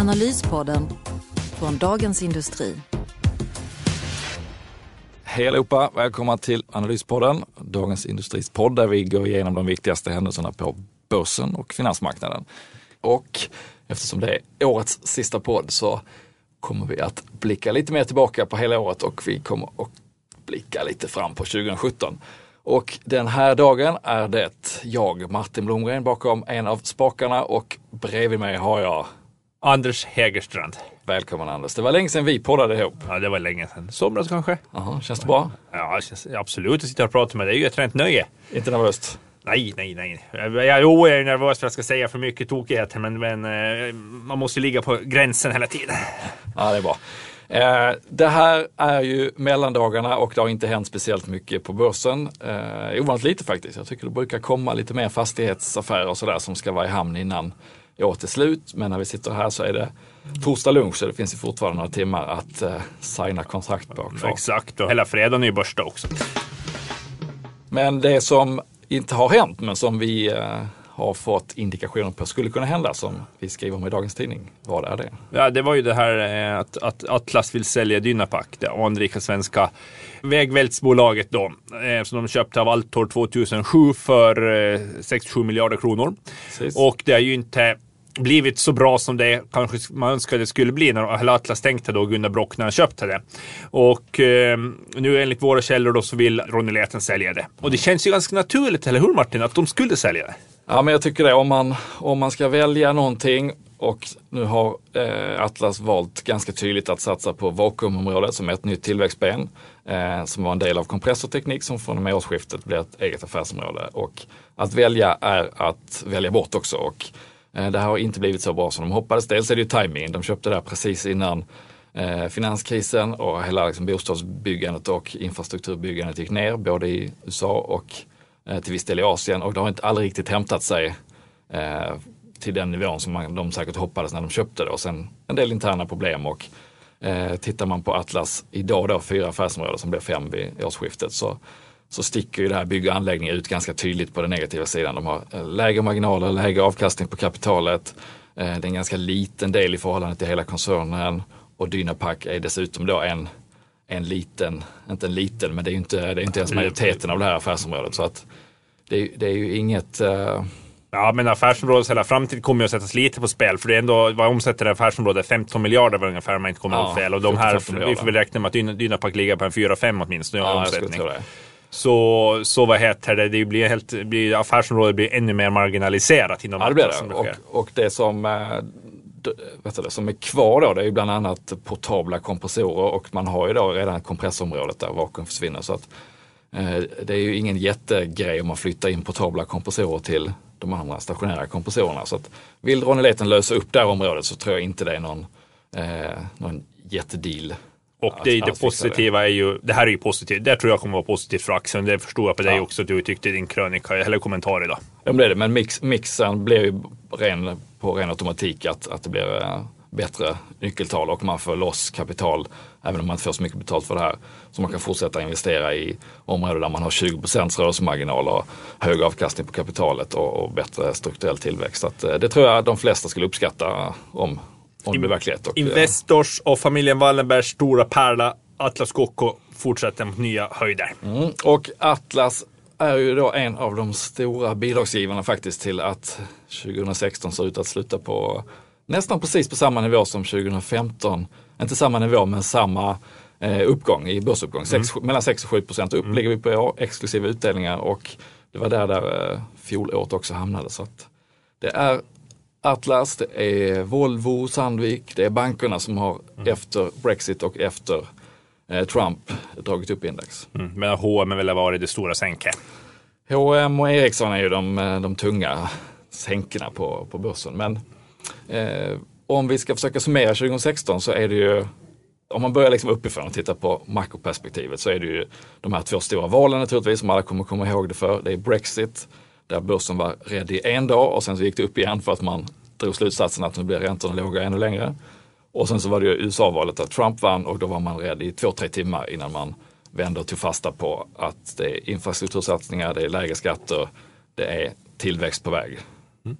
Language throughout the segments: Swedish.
Analyspodden från Dagens Industri. Hej allihopa! Välkomna till Analyspodden, Dagens Industris podd där vi går igenom de viktigaste händelserna på börsen och finansmarknaden. Och eftersom det är årets sista podd så kommer vi att blicka lite mer tillbaka på hela året och vi kommer att blicka lite fram på 2017. Och den här dagen är det jag, Martin Blomgren, bakom en av spakarna och bredvid mig har jag Anders Hägerstrand. Välkommen Anders. Det var länge sedan vi poddade ihop. Ja, det var länge sedan. Somras kanske? Aha, känns det bra? Ja, känns absolut att sitta och prata med dig. Det är ju ett rent nöje. Inte nervöst? Nej, nej, nej. Jag, jo, jag är nervös för att jag ska säga för mycket tokigheter, men, men eh, man måste ligga på gränsen hela tiden. Ja, det är bra. Eh, det här är ju mellandagarna och det har inte hänt speciellt mycket på börsen. Eh, ovanligt lite faktiskt. Jag tycker det brukar komma lite mer fastighetsaffärer och sådär som ska vara i hamn innan året är slut. Men när vi sitter här så är det torsdag lunch så det finns ju fortfarande några timmar att eh, signa kontrakt på. Kvar. Exakt, och hela fredagen är ju börsdag också. Men det som inte har hänt men som vi eh, har fått indikationer på skulle kunna hända som vi skriver om i dagens tidning. Vad är det? Ja, det var ju det här eh, att, att Atlas vill sälja Dynapac, det anrika svenska vägvältsbolaget då, eh, som de köpte av Altor 2007 för 6-7 miljarder kronor. Precis. Och det är ju inte blivit så bra som det kanske man önskade det skulle bli när Atlas tänkte då Gunnar Brock när han köpte det. Och eh, nu enligt våra källor då så vill Ronny Leten sälja det. Och det känns ju ganska naturligt, eller hur Martin, att de skulle sälja det? Ja, men jag tycker det. Om man, om man ska välja någonting och nu har eh, Atlas valt ganska tydligt att satsa på vakuumområdet som är ett nytt tillväxtben. Eh, som var en del av kompressorteknik som från och med årsskiftet blir ett eget affärsområde. Och att välja är att välja bort också. Och Eh, det här har inte blivit så bra som de hoppades. Dels är det ju tajmingen. De köpte det här precis innan eh, finanskrisen och hela liksom, bostadsbyggandet och infrastrukturbyggandet gick ner både i USA och eh, till viss del i Asien och det har inte aldrig riktigt hämtat sig till den nivån som man, de säkert hoppades när de köpte det och sen en del interna problem och eh, tittar man på Atlas idag då, fyra affärsområden som blir fem vid årsskiftet så så sticker ju det här bygg och anläggning ut ganska tydligt på den negativa sidan. De har eh, lägre marginaler, lägre avkastning på kapitalet. Eh, det är en ganska liten del i förhållande till hela koncernen och Dynapac är dessutom då en, en liten, inte en liten, men det är inte, det är inte ens majoriteten av det här affärsområdet. Så att det, det är ju inget uh... Ja, men affärsområdets hela framtid kommer ju att sättas lite på spel. För det är ändå, vad omsätter det affärsområdet? 15 miljarder var ungefär om man inte kommer ja, ihåg fel. Och de här, vi får väl räkna med att Dynapac ligger på en 4-5 åtminstone i ja, omsättning. Så, så vad heter det, det blir helt, blir, affärsområdet blir ännu mer marginaliserat inom ja, det blir det. Och, och det som eh, vet du, som är kvar då, det är ju bland annat portabla kompressorer och man har ju då redan kompressorområdet där vakuum försvinner. Så att, eh, det är ju ingen jättegrej om man flyttar in portabla kompressorer till de andra stationära kompressorerna. Så att, vill Ronny Leten lösa upp det här området så tror jag inte det är någon, eh, någon jättedeal och det, det positiva är ju, det här är ju positivt, det tror jag kommer vara positivt för aktien. Det förstår jag på dig också att du tyckte i din krönika, eller kommentar idag. Ja men det är det, men mix, mixen blir ju ren, på ren automatik att, att det blir äh, bättre nyckeltal och man får loss kapital även om man inte får så mycket betalt för det här. Så man kan fortsätta investera i områden där man har 20 rörelsemarginal och hög avkastning på kapitalet och, och bättre strukturell tillväxt. Så att, äh, det tror jag de flesta skulle uppskatta om om det verklighet. Och, Investors och familjen Wallenbergs stora pärla Atlas Copco fortsätter mot nya höjder. Mm. Och Atlas är ju då en av de stora bidragsgivarna faktiskt till att 2016 ser ut att sluta på nästan precis på samma nivå som 2015. Inte samma nivå men samma eh, uppgång i börsuppgång. Sex, mm. Mellan 6 och 7 procent upp mm. ligger vi på exklusive utdelningar och det var där, där eh, fjolåret också hamnade. Så att det är Atlas, det är Volvo, Sandvik, det är bankerna som har mm. efter Brexit och efter eh, Trump dragit upp index. Mm. Men H&M väl varit det stora sänket? H&M och Ericsson är ju de, eh, de tunga sänkorna på, på börsen. Men eh, om vi ska försöka summera 2016 så är det ju om man börjar liksom uppifrån och tittar på makroperspektivet så är det ju de här två stora valen naturligtvis som alla kommer komma ihåg det för. Det är Brexit där börsen var rädd i en dag och sen så gick det upp igen för att man drog slutsatsen att nu blir räntorna låga ännu längre. Och sen så var det ju USA-valet där Trump vann och då var man rädd i två, tre timmar innan man vände och tog fasta på att det är infrastruktursatsningar, det är lägre skatter, det är tillväxt på väg. Mm.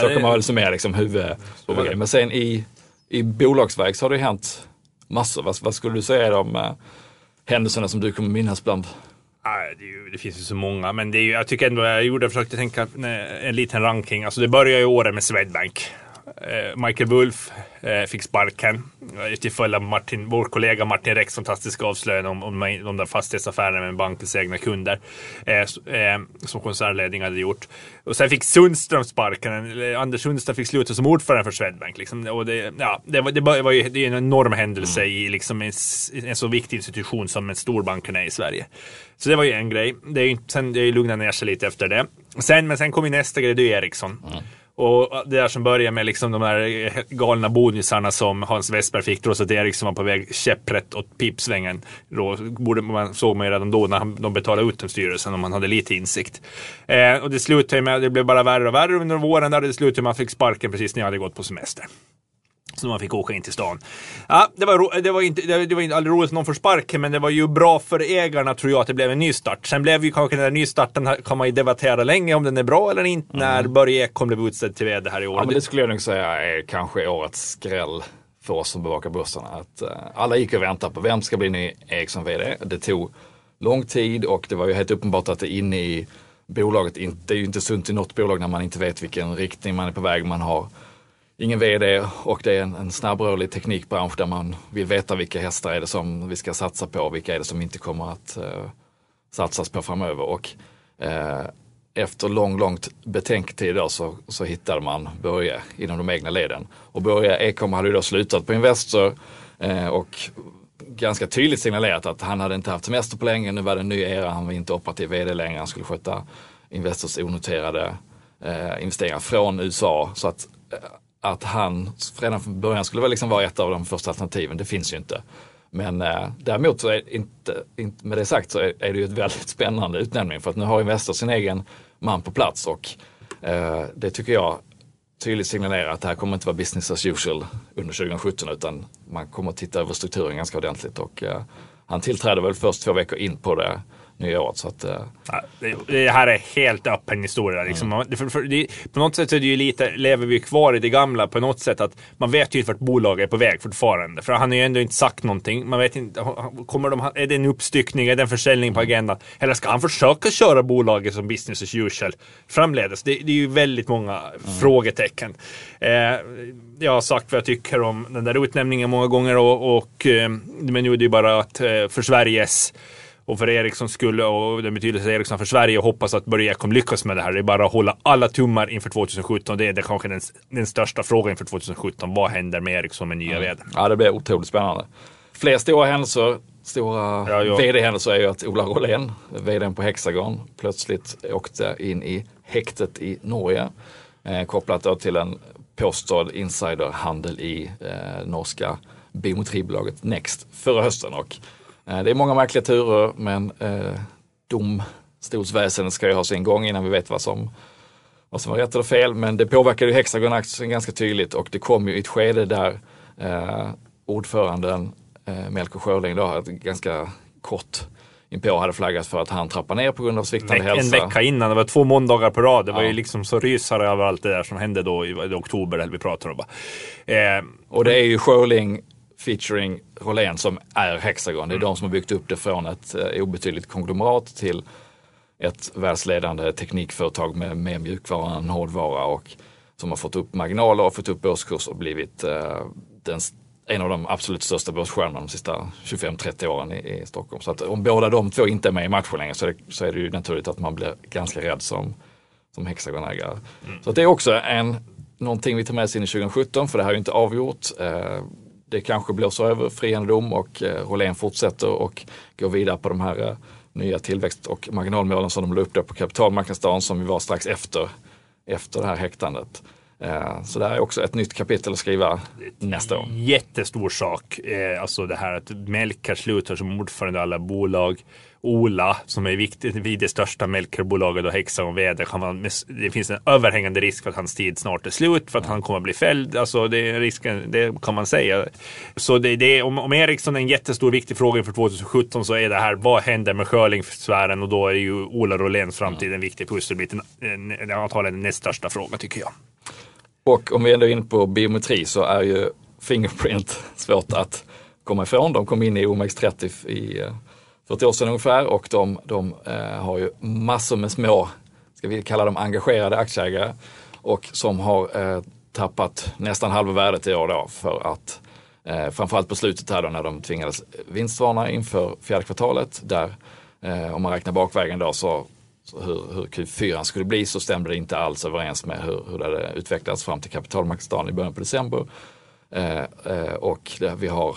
Så kan man väl summera liksom huvudgrejen. Men sen i, i bolagsväg så har det hänt massor. Vad, vad skulle du säga är de uh, händelserna som du kommer minnas bland det, ju, det, finns ju så många, men det är ju, jag tycker ändå jag gjorde, försökte tänka en liten ranking. Alltså det börjar ju året med Swedbank. Eh, Michael Wolf eh, fick sparken eh, till följd av Martin, vår kollega Martin Rex fantastiska avslöjanden om, om de där fastighetsaffärerna med bankens egna kunder som koncernledningen hade gjort. Och sen fick Sundström sparken. Anders Sundström fick sluta som ordförande för Swedbank. Liksom. Och det, ja, det, var, det var ju det är en enorm händelse mm. i liksom en, en, så viktig institution som en storbanken är i Sverige. Så det var ju en grej. Det är ju, sen det är lugnat ner sig lite efter det. Sen, men sen kom ju nästa grej, det är Ericsson. Mm. Och det där som börjar med liksom de här galna bonusarna som Hans Westberg fick trots att Eriksson var på väg käpprätt åt pipsvängen. Då borde man, såg man ju redan då när han, de betalade ut till styrelsen om man hade lite insikt. Eh, och det slutade med, det blev bara värre och värre under våren där det slutade med att man fick sparken precis när jag hade gått på semester. Så man fick åka in till stan. Ja, det, var, det, var inte, det, var aldrig roligt att någon får sparken, men det var ju bra för ägarna tror jag att det blev en nystart. Sen blev ju kanske den där nystarten, kan man ju debattera länge om den är bra eller inte, mm. när Börje Ekholm blev utsedd till vd här i år. Ja, men det skulle jag nog säga är kanske årets skräll för oss som bevakar börsen. Att uh, alla gick och väntade på vem ska bli ny Ericsson-vd. Det tog lång tid och det var ju helt uppenbart att det inne i bolaget, inte, det är ju inte sunt i något bolag när man inte vet vilken riktning man är på väg. Man har ingen vd och det är en, en snabbrörlig teknikbransch där man vill veta vilka hästar är det som vi ska satsa på och vilka är det som inte kommer att eh, satsas på framöver. Och, eh, efter lång, långt betänketid då så, så hittade man Börje inom de egna leden. Och Börje Ekholm hade ju då slutat på Investor eh, och ganska tydligt signalerat att han hade inte haft semester på länge. Nu var det en ny era, han var inte operativ vd längre. Han skulle sköta Investors onoterade eh, investeringar från USA. Så att eh, att han redan från början skulle väl liksom vara ett av de första alternativen. Det finns ju inte. Men eh, däremot så är inte, inte, med det sagt så är, är det ju ett väldigt spännande utnämning för att nu har Investor sin egen man på plats och eh, det tycker jag tydligt signalerar att det här kommer inte vara business as usual under 2017 utan man kommer att titta över strukturen ganska ordentligt och eh, han tillträder väl först två veckor in på det nya året. Så att, uh... ja, det, här är helt öppen historia. Liksom. Mm. Det, för, för, det, på något sätt är det ju lite, lever vi kvar i det gamla på något sätt att man vet ju inte vart bolaget är på väg fortfarande. För han har ju ändå inte sagt någonting. Man vet inte, kommer de, är det en uppstyckning, är det en försäljning på agendan? Eller ska han försöka köra bolaget som business as usual framledes? Det, det är ju väldigt många mm. frågetecken. Eh, jag har sagt vad jag tycker om den där utnämningen många gånger och, och eh, men nu är det ju bara att eh, för Sveriges och för Ericsson skulle, och den betydelse Ericsson för Sverige, hoppas att Börje Ekholm lyckas med det här. Det är bara att hålla alla tummar inför 2017. Det är det kanske den, den största frågan inför 2017. Vad händer med Ericsson med nya mm. vd? Ja, det blir otroligt spännande. Fler stora händelser, stora ja, ja. vd-händelser är ju att Ola Rolén, vdn på Hexagon, plötsligt åkte in i häktet i Norge. Eh, kopplat då till en påstådd insiderhandel i eh, norska biometribolaget Next förra hösten. Och det är många märkliga turer men eh, domstolsväsendet ska ju ha sin gång innan vi vet vad som, vad som var rätt eller fel. Men det påverkade ju Hexagon-aktien ganska tydligt och det kom ju i ett skede där eh, ordföranden eh, Melker Schörling då, ganska kort inpå hade flaggat för att han trappar ner på grund av sviktande Veck, hälsa. En vecka innan, det var två måndagar på rad. Det var ju liksom så rysare över allt det där som hände då i, i oktober, eller vi pratar om. Eh, och det är ju Schörling featuring Rolén som är Hexagon. Det är mm. de som har byggt upp det från ett eh, obetydligt konglomerat till ett världsledande teknikföretag med mer mjukvara än hårdvara och som har fått upp marginaler och fått upp börskurs och blivit eh, den, en av de absolut största börsstjärnorna de sista 25-30 åren i, i, Stockholm. Så att om båda de två inte är med i matchen längre så är det, så är det ju naturligt att man blir ganska rädd som, som Hexagon-ägare. Mm. Så det är också en, någonting vi tar med oss in i 2017 för det här är ju inte avgjort. Eh, det kanske blåser över friande dom och eh, Rolén fortsätter och går vidare på de här eh, nya tillväxt och marginalmålen som de la upp på kapitalmarknadsdagen som vi var strax efter, efter det här häktandet. Eh, så det är också ett nytt kapitel att skriva nästa år. Jättestor sak. Eh, alltså det här att Melker slutar som ordförande i alla bolag. Ola, som är viktigt, vid det största Melkerbolaget och Hexagon man, det finns en överhängande risk för att hans tid snart är slut, för att han kommer att bli fälld. Alltså det är risken, det kan man säga. Så det, det, om, om Ericsson är en jättestor viktig fråga inför 2017 så är det här, vad händer med curlingsfären? Och då är ju Ola Roléns framtid en viktig pusselbit. Antagligen den näst största frågan tycker jag. Och om vi ändå är inne på biometri så är ju Fingerprint svårt att komma ifrån. De kom in i OMX30 i eh, 40 år sedan ungefär och de, de eh, har ju massor med små, ska vi kalla dem engagerade aktieägare och som har eh, tappat nästan halva värdet i år då för att eh, framförallt på slutet här då när de tvingades vinstvarna inför fjärde kvartalet där eh, om man räknar bakvägen då så hur, hur Q4 skulle bli så stämde det inte alls överens med hur, hur det hade utvecklats fram till kapitalmarknadsdagen i början på december. Eh, eh, och det, vi har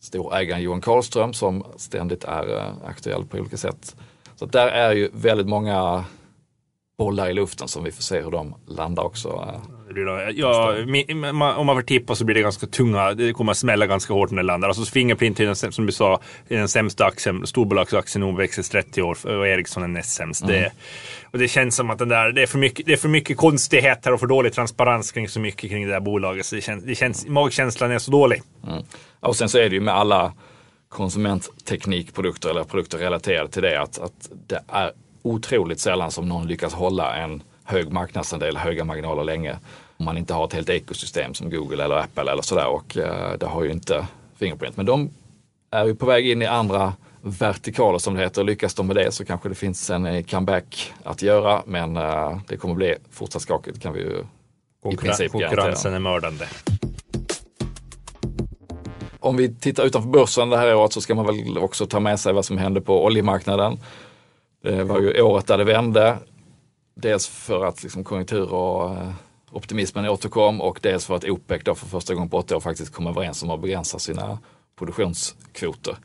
storägaren Johan Karlström som ständigt är eh, aktuell på olika sätt. Så där är ju väldigt många bollar i luften som vi får se hur de landar också. Ja, om man får tippa så blir det ganska tunga, det kommer att smälla ganska hårt när det landar. Alltså Fingerprint är som du sa, den sämsta aktien, storbolagsaktien OMXS 30 år och Ericsson är näst sämst. Mm. Det, och det känns som att den där, det är för mycket, det är för mycket konstigheter och för dålig transparens kring så mycket kring det där bolaget. Så det känns, det känns, magkänslan är så dålig. Mm. Och sen så är det ju med alla konsumentteknikprodukter eller produkter relaterade till det att, att det är otroligt sällan som någon lyckas hålla en hög marknadsandel, höga marginaler länge. Om man inte har ett helt ekosystem som Google eller Apple eller sådär och eh, det har ju inte Fingerprint. Men de är ju på väg in i andra vertikaler som det heter. Lyckas de med det så kanske det finns en eh, comeback att göra men eh, det kommer bli fortsatt skakigt kan vi ju Konkurren i princip Konkurrensen är mördande. Om vi tittar utanför börsen det här året så ska man väl också ta med sig vad som hände på oljemarknaden. Det var ju året där det vände. Dels för att liksom konjunktur och eh, optimismen återkom och dels för att OPEC då för första gången på åtta år faktiskt kom överens om att begränsa sina produktionskvoter.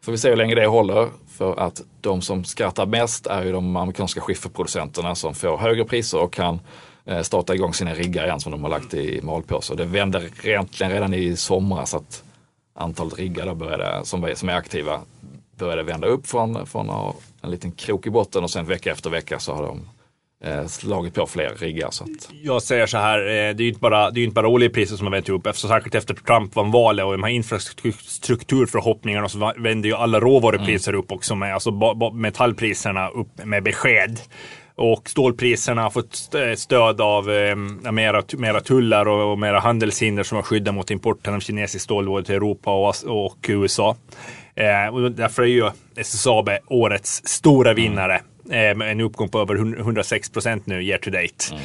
Får vi se hur länge det håller för att de som skrattar mest är ju de amerikanska skifferproducenterna som får högre priser och kan eh, starta igång sina riggar igen som de har lagt i malpåse. Det vände egentligen redan i somras att antalet riggar då började, som, som är aktiva började vända upp från, från en liten krok i botten och sen vecka efter vecka så har de eh, slagit på fler riggar. Så att... Jag säger så här, eh, det är ju inte bara, det är inte bara oljepriser som har vänt upp. Eftersom särskilt efter Trump vann valet och de här infrastrukturförhoppningarna så vände ju alla råvarupriser mm. upp också med alltså, metallpriserna upp med besked. Och stålpriserna har fått eh, stöd av eh, mera, mera tullar och, och mera handelshinder som har skyddat mot importen av kinesiskt stål både till Europa och, och USA. Eh, därför är ju SSAB årets stora vinnare eh, med en uppgång på över 106 procent nu year to date. Mm.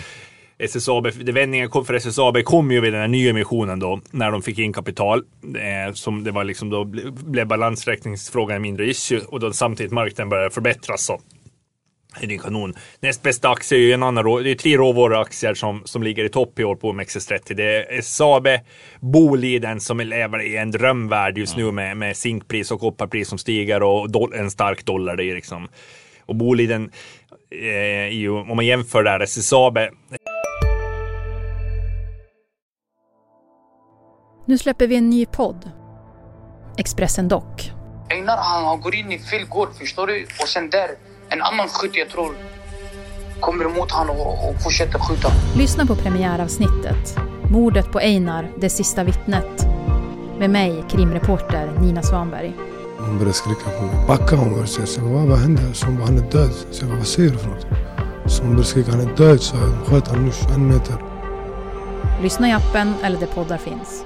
SSAB, vändningen kom för SSAB kom ju vid den här nyemissionen då, när de fick in kapital. Eh, som det var liksom då blev balansräkningsfrågan en mindre issue och då samtidigt marknaden började förbättras så det är kanon. Näst bästa aktie är ju en annan Det är tre råvaruaktier som, som ligger i topp i år på OMXS30. Det är SSAB, Boliden som lever i en drömvärld just nu med, med zinkpris och kopparpris som stiger och en stark dollar. Det är liksom. Och Boliden, eh, ju, om man jämför där, SSAB. Nu släpper vi en ny podd. Expressen Dock. Einar han går in i fel gård, förstår du? Och sen där en annan skytt jag tror kommer emot honom och, och fortsätter skjuta. Lyssna på premiäravsnittet Mordet på Einar, det sista vittnet. Med mig, krimreporter Nina Svanberg. Hon började skrika på mig. Backa hon började säga. Så vad, vad hände? Så hon bara, han är död. Så jag bara, vad säger du för något? Så hon började skrika, han är död. Så jag sköt honom nu en meter. Lyssna i appen eller där poddar finns.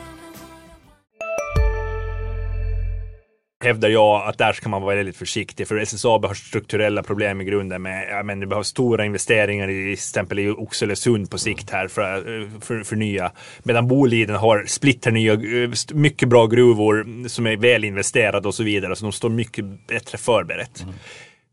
Hävdar jag att där ska man vara väldigt försiktig för SSAB har strukturella problem i grunden med, ja, men det behövs stora investeringar i till exempel i Oxelösund på sikt här för, för, för nya. Medan Boliden har splitternya, mycket bra gruvor som är väl investerade och så vidare så de står mycket bättre förberett. Mm.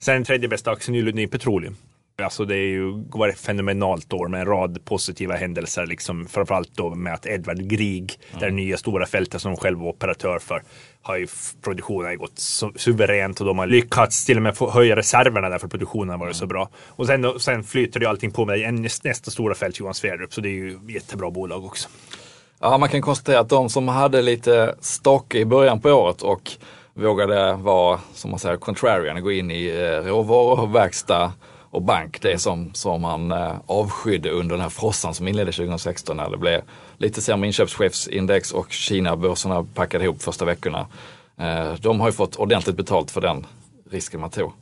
Sen tredje bästa aktien är Lundin Petroleum. Alltså det är ju var ett fenomenalt år med en rad positiva händelser. Liksom, framförallt då med att Edvard Grieg, mm. det nya stora fältet som själv var operatör för, har ju produktionen gått su suveränt och de har lyckats till och med få höja reserverna därför produktionen har varit så bra. Och sen, sen flyter det allting på med nästa stora fält, Johan Sverdrup, så det är ju jättebra bolag också. Ja, man kan konstatera att de som hade lite stake i början på året och vågade vara, som man säger, contrarian, gå in i eh, råvaror, verkstad och bank. Det som, som man eh, avskydde under den här frossan som inledde 2016 när det blev lite sämre inköpschefsindex och Kina-börserna packade ihop första veckorna. Eh, de har ju fått ordentligt betalt för den risken man tog.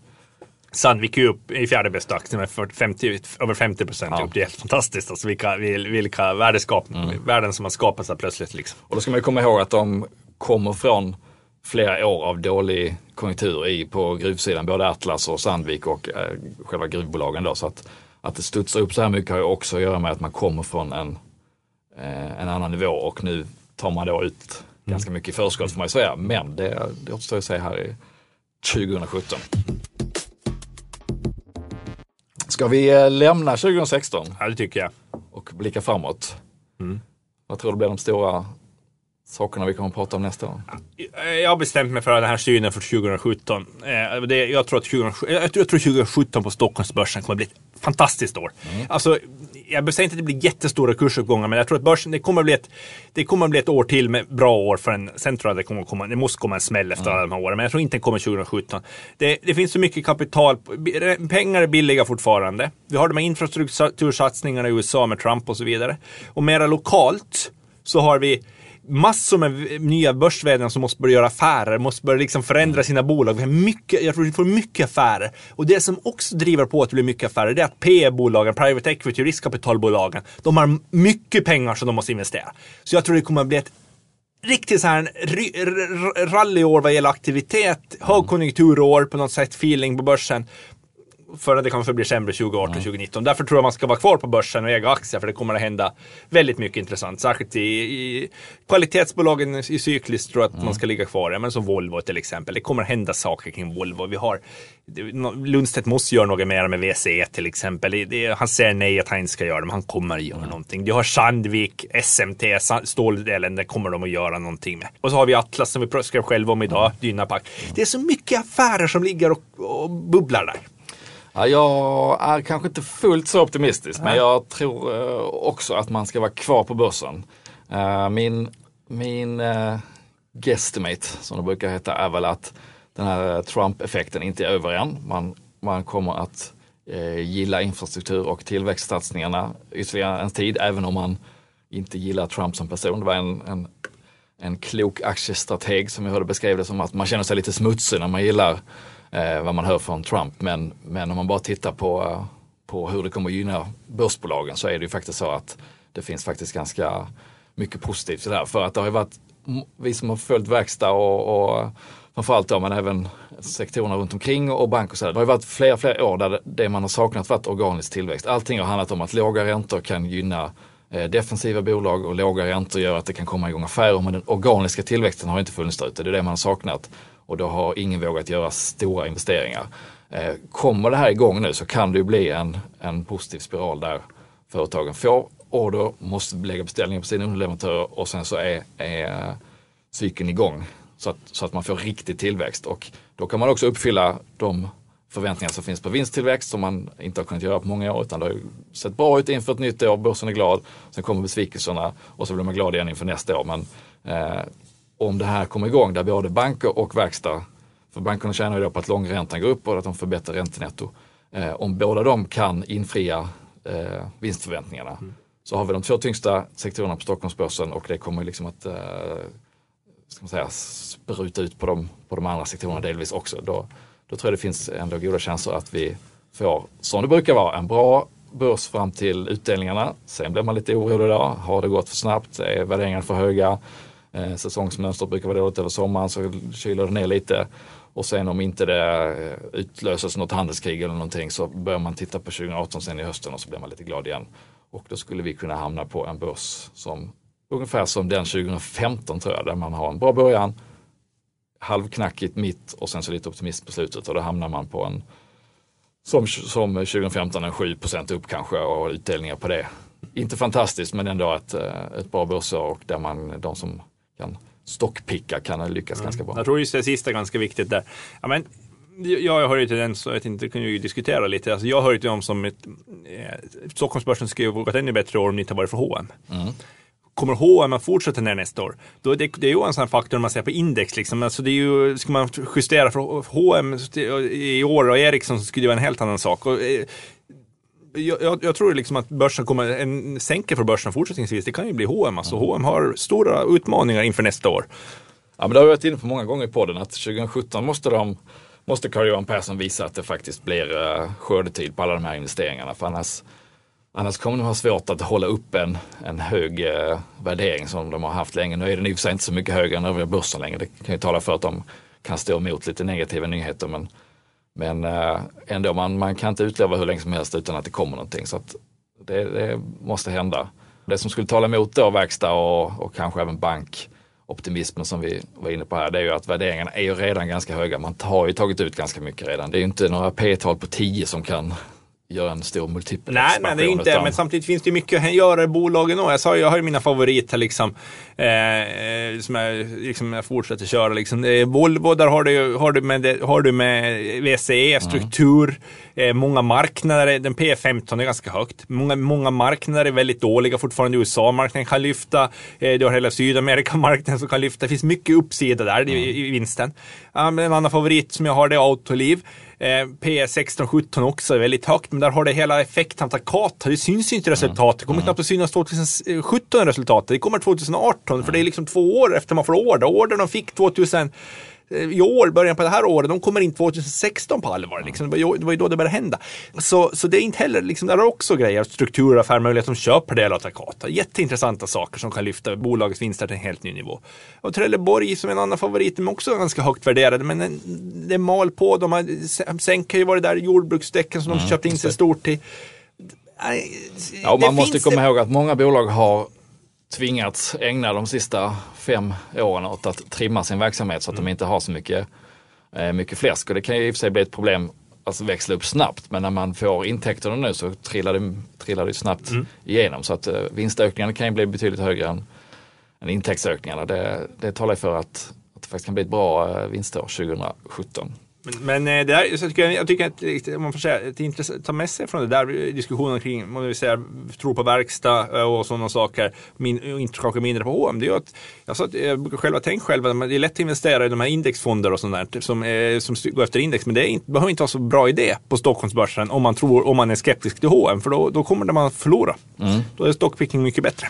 Sandvik är upp i fjärde bästa aktien med 50, över 50 procent ja. upp. Det är helt fantastiskt. Alltså vilka, vilka värdeskap, mm. värden som har skapats plötsligt. Liksom. Och då ska man komma ihåg att de kommer från flera år av dålig konjunktur i, på gruvsidan, både Atlas och Sandvik och eh, själva gruvbolagen. Då, så att, att det studsar upp så här mycket har ju också att göra med att man kommer från en, eh, en annan nivå och nu tar man då ut mm. ganska mycket i förskott får man ju säga. Men det, det återstår att se här i 2017. Ska vi eh, lämna 2016? Ja, det tycker jag. Och blicka framåt? Mm. Vad tror du blir de stora sakerna vi kommer att prata om nästa år? Jag har bestämt mig för den här synen för 2017. Eh, jag, tror att 20, jag tror 2017 på Stockholmsbörsen kommer att bli ett fantastiskt år. Mm. Alltså, jag säger inte att det blir jättestora kursuppgångar, men jag tror att börsen, det kommer att bli ett, det kommer att bli ett år till med bra år för en. Sen tror jag att det, kommer att komma, det måste komma en smäll efter mm. alla de här åren, men jag tror inte den kommer 2017. Det, det finns så mycket kapital, pengar är billiga fortfarande. Vi har de här infrastruktursatsningarna i USA med Trump och så vidare. Och mera lokalt så har vi massor med nya börsvärden som måste börja göra affärer, måste börja liksom förändra sina bolag. Vi har mycket, jag tror vi får mycket affärer. Och det som också driver på att det blir mycket affärer, det är att PE-bolagen, private equity, riskkapitalbolagen, de har mycket pengar som de måste investera. Så jag tror det kommer att bli ett riktigt så här rallyår vad gäller aktivitet, högkonjunkturår på något sätt, feeling på börsen för att det kommer att bli sämre 2018 och 2019. Därför tror jag man ska vara kvar på börsen och äga aktier för det kommer att hända väldigt mycket intressant. Särskilt i, i kvalitetsbolagen i cykliskt tror jag att mm. man ska ligga kvar. Men som Volvo till exempel. Det kommer att hända saker kring Volvo. Vi har Lundstedt måste göra något mer med VCE till exempel. Det, han säger nej att han inte ska göra det, men han kommer att göra mm. någonting. Vi har Sandvik, SMT, ståldelen, det kommer de att göra någonting med. Och så har vi Atlas som vi skrev själva om idag, mm. Dynapack. Det är så mycket affärer som ligger och, och bubblar där. Ja, jag är kanske inte fullt så optimistisk, men jag tror eh, också att man ska vara kvar på börsen. Eh, min min uh, guesstimate, som det brukar heta, är väl att den här Trump-effekten inte är över än. Man, man kommer att gilla infrastruktur och tillväxtsatsningarna ytterligare en tid, även om man inte gillar Trump som person. Det var en, en, en klok aktiestrateg som jag hörde beskriva det som att man känner sig lite smutsig när man gillar eh, vad man hör från Trump. Men, men om man bara tittar på, eh, på hur det kommer att gynna börsbolagen så är det ju faktiskt så att det finns faktiskt ganska mycket positivt i det här. För att det har ju varit vi som har följt verkstad och, och eh, framförallt då, men även sektorerna runt omkring och bank och så. Där. Det har ju varit flera, flera år där det man har saknat varit organisk tillväxt. Allting har handlat om att låga räntor kan gynna eh, defensiva bolag och låga räntor gör att det kan komma igång affärer. Men den organiska tillväxten har inte funnits där ute. Det är det man har saknat och då har ingen vågat göra stora investeringar. Eh, kommer det här igång nu så kan det ju bli en, en positiv spiral där företagen får order, måste lägga beställningar på sina underleverantörer och sen så är, är cykeln igång så att, så att man får riktig tillväxt. Och då kan man också uppfylla de förväntningar som finns på vinsttillväxt som man inte har kunnat göra på många år utan det har sett bra ut inför ett nytt år, börsen är glad, sen kommer besvikelserna och så blir man glad igen inför nästa år. Men eh, om det här kommer igång där både banker och verkstad, för bankerna tjänar ju då på att långräntan går upp och att de får bättre räntenetto. Eh, om båda de kan infria eh, vinstförväntningarna mm. så har vi de två tyngsta sektorerna på Stockholmsbörsen och det kommer liksom att eh, ska man säga, spruta ut på de, på de andra sektorerna delvis också. Då, då tror jag det finns ändå goda chanser att vi får, som det brukar vara, en bra börs fram till utdelningarna. Sen blir man lite orolig då. Har det gått för snabbt? Är värderingarna för höga? Eh, säsongsmönstret brukar vara dåligt över sommaren så kyler det ner lite. Och sen om inte det eh, utlöses något handelskrig eller någonting så börjar man titta på 2018 sen i hösten och så blir man lite glad igen. Och då skulle vi kunna hamna på en börs som ungefär som den 2015 tror jag, där man har en bra början, halvknackigt mitt och sen så lite optimist på slutet och då hamnar man på en som, som 2015 en 7% upp kanske och utdelningar på det. Inte fantastiskt men ändå ett, eh, ett bra börsår och där man, de som kan stockpicka kan lyckas mm. ganska bra. Jag tror just det sista är ganska viktigt där. Ja, men, jag hör ju till den, så jag det kan ju diskutera lite. Alltså, jag hör ju till dem som, ett, eh, Stockholmsbörsen skulle gått ännu bättre år om det inte varit för H&M. Mm kommer H&M att fortsätta ner nästa år, då det, det är ju en sån faktor man ser på index. Liksom. Alltså det är ju, ska man justera för H&M i år och Ericsson så skulle det vara en helt annan sak. Och, eh, jag, jag, tror liksom att börsen kommer, en sänker för börsen fortsättningsvis, det kan ju bli H&M. Alltså H&M har stora utmaningar inför nästa år. Ja, men det har vi varit inne på många gånger i podden att 2017 måste de måste Carl-Johan Persson visa att det faktiskt blir uh, skördetid på alla de här investeringarna. För annars, annars kommer de ha svårt att hålla upp en, en hög uh, värdering som de har haft länge. Nu är den i och för sig inte så mycket högre än övriga börsen längre. Det kan ju tala för att de kan stå emot lite negativa nyheter. Men men eh, ändå, man, man kan inte utlova hur länge som helst utan att det kommer någonting. Så det, det, måste hända. Det som skulle tala emot då verkstad och, och kanske även bankoptimismen som vi var inne på här, det är ju att värderingarna är ju redan ganska höga. Man har ju tagit ut ganska mycket redan. Det är ju inte några P-tal på 10 som kan göra en stor multipel Nej, nej, det är inte utan... men samtidigt finns det mycket att göra i bolagen också. Jag sa jag har ju mina favoriter liksom, eh, som jag, liksom, jag fortsätter köra. Liksom. Eh, Volvo, där har du, har du med, har du med VCE, struktur, mm. eh, många marknader, den P15 är ganska högt. Många, många marknader är väldigt dåliga fortfarande. USA-marknaden kan lyfta, eh, du har hela Sydamerika-marknaden som kan lyfta. Det finns mycket uppsida där mm. i, i, vinsten. En annan favorit som jag har det är Autoliv. Eh, P16, 17 också är väldigt högt, men där har det hela effekten av Takata. Det syns inte resultatet. Det kommer knappt att synas 2017 resultatet. Det kommer 2018, för det är liksom två år efter man får order. Ordern de fick 2000 Eh, i år, början på det här året, de kommer in 2016 på allvar. Liksom. Det var ju då det började hända. Så, så det är inte heller, liksom, där är också grejer, strukturer, affärsmöjligheter som köper delar av Takata. Jätteintressanta saker som kan lyfta bolagets vinster till en helt ny nivå. Och Trelleborg som en annan favorit, de är också ganska högt värderade, men det mal på. De har, Sänka har ju varit där, jordbruksdäcken som mm, de köpt in sig stort i. Ja, man måste komma ihåg att många bolag har tvingats ägna de sista fem åren åt att trimma sin verksamhet så att mm. de inte har så mycket, eh, mycket fläsk. Och det kan ju i och för sig bli ett problem att växla upp snabbt. Men när man får intäkterna nu så trillar det, trillar det snabbt mm. igenom. Så att eh, vinstökningarna kan ju bli betydligt högre än, än intäktsökningarna. Det, det talar för att, att det faktiskt kan bli ett bra eh, vinstår 2017. Men, eh, det där, jag, tycker, jag tycker att man får säga, det är intressant, ta med sig från det där diskussionen kring, man vill säga, tro på verkstad eh, och sådana saker, min, inte kanske mindre på H&M. Det är att, alltså, jag brukar själva tänka själv att det är lätt att investera i de här indexfonder och sånt där som, eh, som går efter index, men det inte, behöver inte vara så bra idé på Stockholmsbörsen om man tror, om man är skeptisk till H&M, för då, då kommer man förlora. Mm. Då är stockpicking mycket bättre.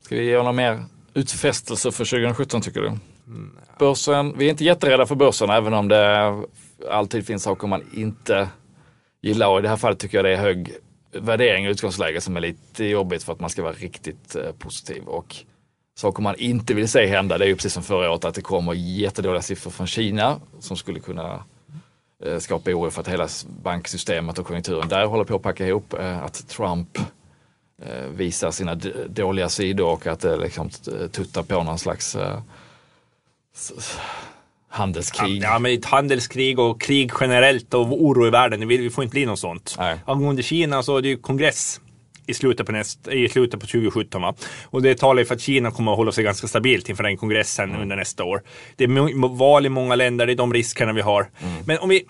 Ska vi göra några mer utfästelser för 2017 tycker du? Mm. Börsen, vi är inte jätterädda för börsen även om det alltid finns saker man inte gillar och i det här fallet tycker jag det är hög värdering i utgångsläge som är lite jobbigt för att man ska vara riktigt eh, positiv. Och saker man inte vill se hända det är ju precis som förra året att det kommer jättedåliga siffror från Kina som skulle kunna eh, skapa oro för att hela banksystemet och konjunkturen där håller på att packa ihop. Eh, att Trump visar sina dåliga sidor och att det liksom tuttar på någon slags handelskrig. Ja, men handelskrig och krig generellt och oro i världen. Vi, får inte bli något sånt. Nej. Angående Kina så är det ju kongress i slutet på, näst, i slutet på 2017. Va? Och det talar ju för att Kina kommer att hålla sig ganska stabilt inför den kongressen mm. under nästa år. Det är val i många länder, det är de riskerna vi har. Mm. Men om, vi,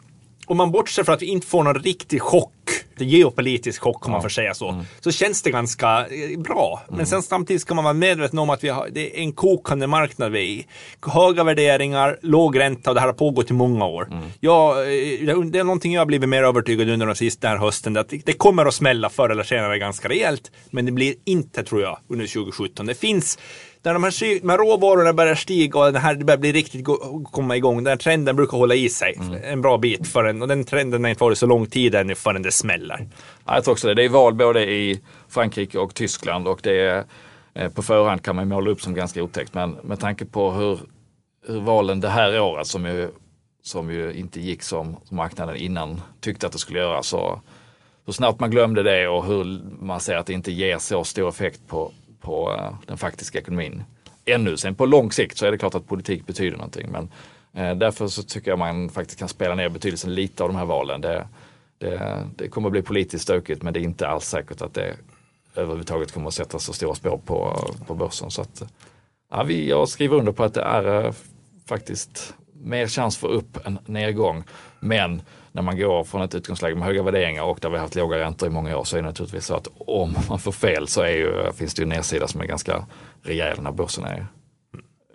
om man bortser från att vi inte får någon riktig chock geopolitisk chock om man får säga så, mm. så känns det ganska eh, bra. Men mm. sen samtidigt ska man vara medveten om att vi har, det är en kokande marknad vi är i. Höga värderingar, låg ränta och det här har pågått i många år. Mm. Jag, eh, det är någonting jag har blivit mer övertygad under den sista här hösten. Att det kommer att smälla förr eller senare ganska rejält. Men det blir inte, tror jag, under 2017. Det finns när de här, de här råvarorna börjar stiga och det här börjar bli riktigt komma igång, den här trenden brukar hålla i sig mm. en bra bit förrän, och den trenden har inte varit så lång tid ännu förrän det smäller. Ja, jag tror också det. Det är val både i Frankrike och Tyskland och det är eh, på förhand kan man måla upp som ganska otäckt men med tanke på hur, hur valen det här året som ju, som ju inte gick som marknaden innan tyckte att det skulle göra så hur snabbt man glömde det och hur man ser att det inte ger så stor effekt på, på eh, den faktiska ekonomin. Ännu sen på lång sikt så är det klart att politik betyder någonting men eh, därför så tycker jag man faktiskt kan spela ner betydelsen lite av de här valen. Det, det, det kommer att bli politiskt stökigt men det är inte alls säkert att det överhuvudtaget kommer att sätta så stora spår på, på börsen. Så att, ja, vi, jag skriver under på att det är eh, faktiskt mer chans för upp än nedgång. Men när man går från ett utgångsläge med höga värderingar och där vi har haft låga räntor i många år så är det naturligtvis så att om man får fel så är ju, finns det ju en nedsida som är ganska rejäl när börsen är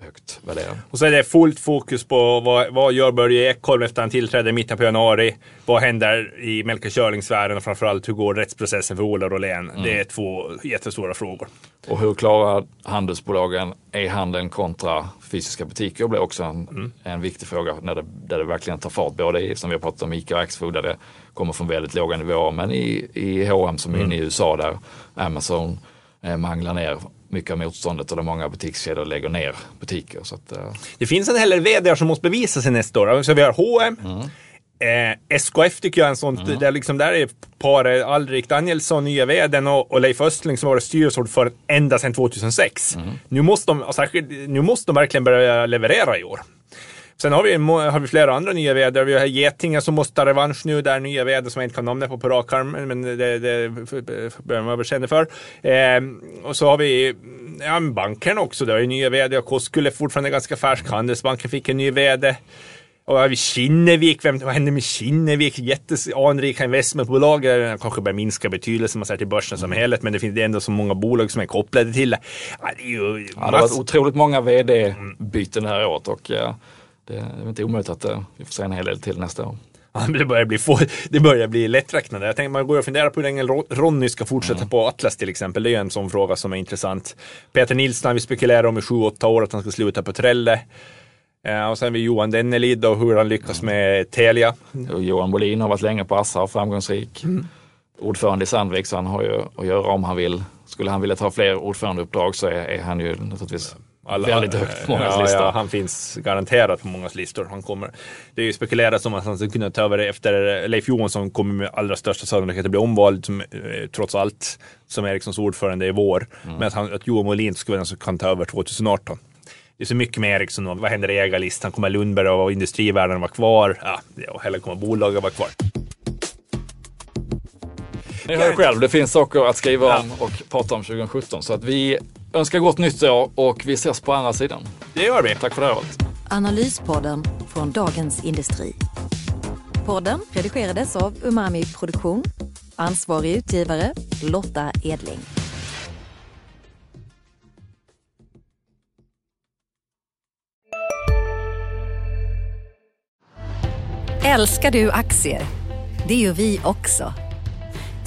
högt värderad. Och så är det fullt fokus på vad, vad gör Börje Ekholm efter han tillträdde i mitten på januari? Vad händer i Melker Körling-sfären och framförallt hur går rättsprocessen för Ola Rolén? Mm. Det är två jättestora frågor. Och hur klarar handelsbolagen e-handeln kontra fysiska butiker blir också en, mm. en viktig fråga när det, där det verkligen tar fart. Både i, som vi har pratat om, ICA och Axfood där det kommer från väldigt låga nivåer men i, i H&M som är inne i mm. USA där Amazon eh, manglar ner mycket av motståndet och där många butikskedjor lägger ner butiker. Så att, uh... Det finns en hel del som måste bevisa sig nästa år. Så vi har H&M mm. Eh, SKF tycker jag är en sån, mm. där, liksom, där är paret Alrik Danielsson, nya vdn och, och Leif Östling som varit styrelseordförande ända sedan 2006. Mm. Nu, måste de, särskilt, nu måste de verkligen börja leverera i år. Sen har vi, har vi flera andra nya vd. Vi har Getinge som måste ta revansch nu. Där nya vd som jag inte kan namnet på på rak arm. Men det, det behöver man känna för. Eh, och så har vi ja, banken också. Där är nya vd. Och Koskul är fortfarande ganska färsk. Handelsbanken fick en ny vd. Och har vi Kinnevik, vem, vad händer med Kinnevik? Jätteanrika investmentbolag. Kanske börjar minska betydelse man ser till börsen som helhet. Men det finns ändå så många bolag som är kopplade till det. Ja, det, är ju ja, det har varit otroligt många vd-byten det här året. Och, ja, det är inte omöjligt att uh, vi får se en hel del till nästa år. Det börjar bli, få, det börjar bli lätträknande. Jag tänker man går och funderar på hur länge Ronny ska fortsätta mm. på Atlas till exempel. Det är en sån fråga som är intressant. Peter Nilsson vi spekulerar om i sju, åtta år att han ska sluta på Trelle. Ja, och sen har vi Johan Dennelid och hur han lyckas mm. med Telia. Och Johan Bolin har varit länge på Assa och framgångsrik. Mm. Ordförande i Sandvik så han har ju att göra om han vill. Skulle han vilja ta fler ordförandeuppdrag så är, är han ju naturligtvis alla, väldigt högt på mångas ja, listor. Ja, han finns garanterat på mångas listor. Han kommer, det är ju spekulerat om att han ska kunna ta över efter Leif Johansson kommer med allra största sannolikhet att bli omvald som, eh, trots allt som Ericssons ordförande i vår. Mm. Men att, han, att Johan Molin skulle vara den som kan ta över 2018. Det är så mycket med Ericsson. Vad händer i ägarlistan? Kommer Lundberg och industrivärlden vara kvar? Ja, eller kommer bolaget vara kvar? Ni hör själv, det finns saker att skriva om och prata om 2017. Så att vi önskar gott nytt år och vi ses på andra sidan. Det gör vi. Tack för det här året. Analyspodden från Dagens Industri. Podden redigerades av Umami Produktion. Ansvarig utgivare Lotta Edling. Älskar du aktier? Det gör vi också.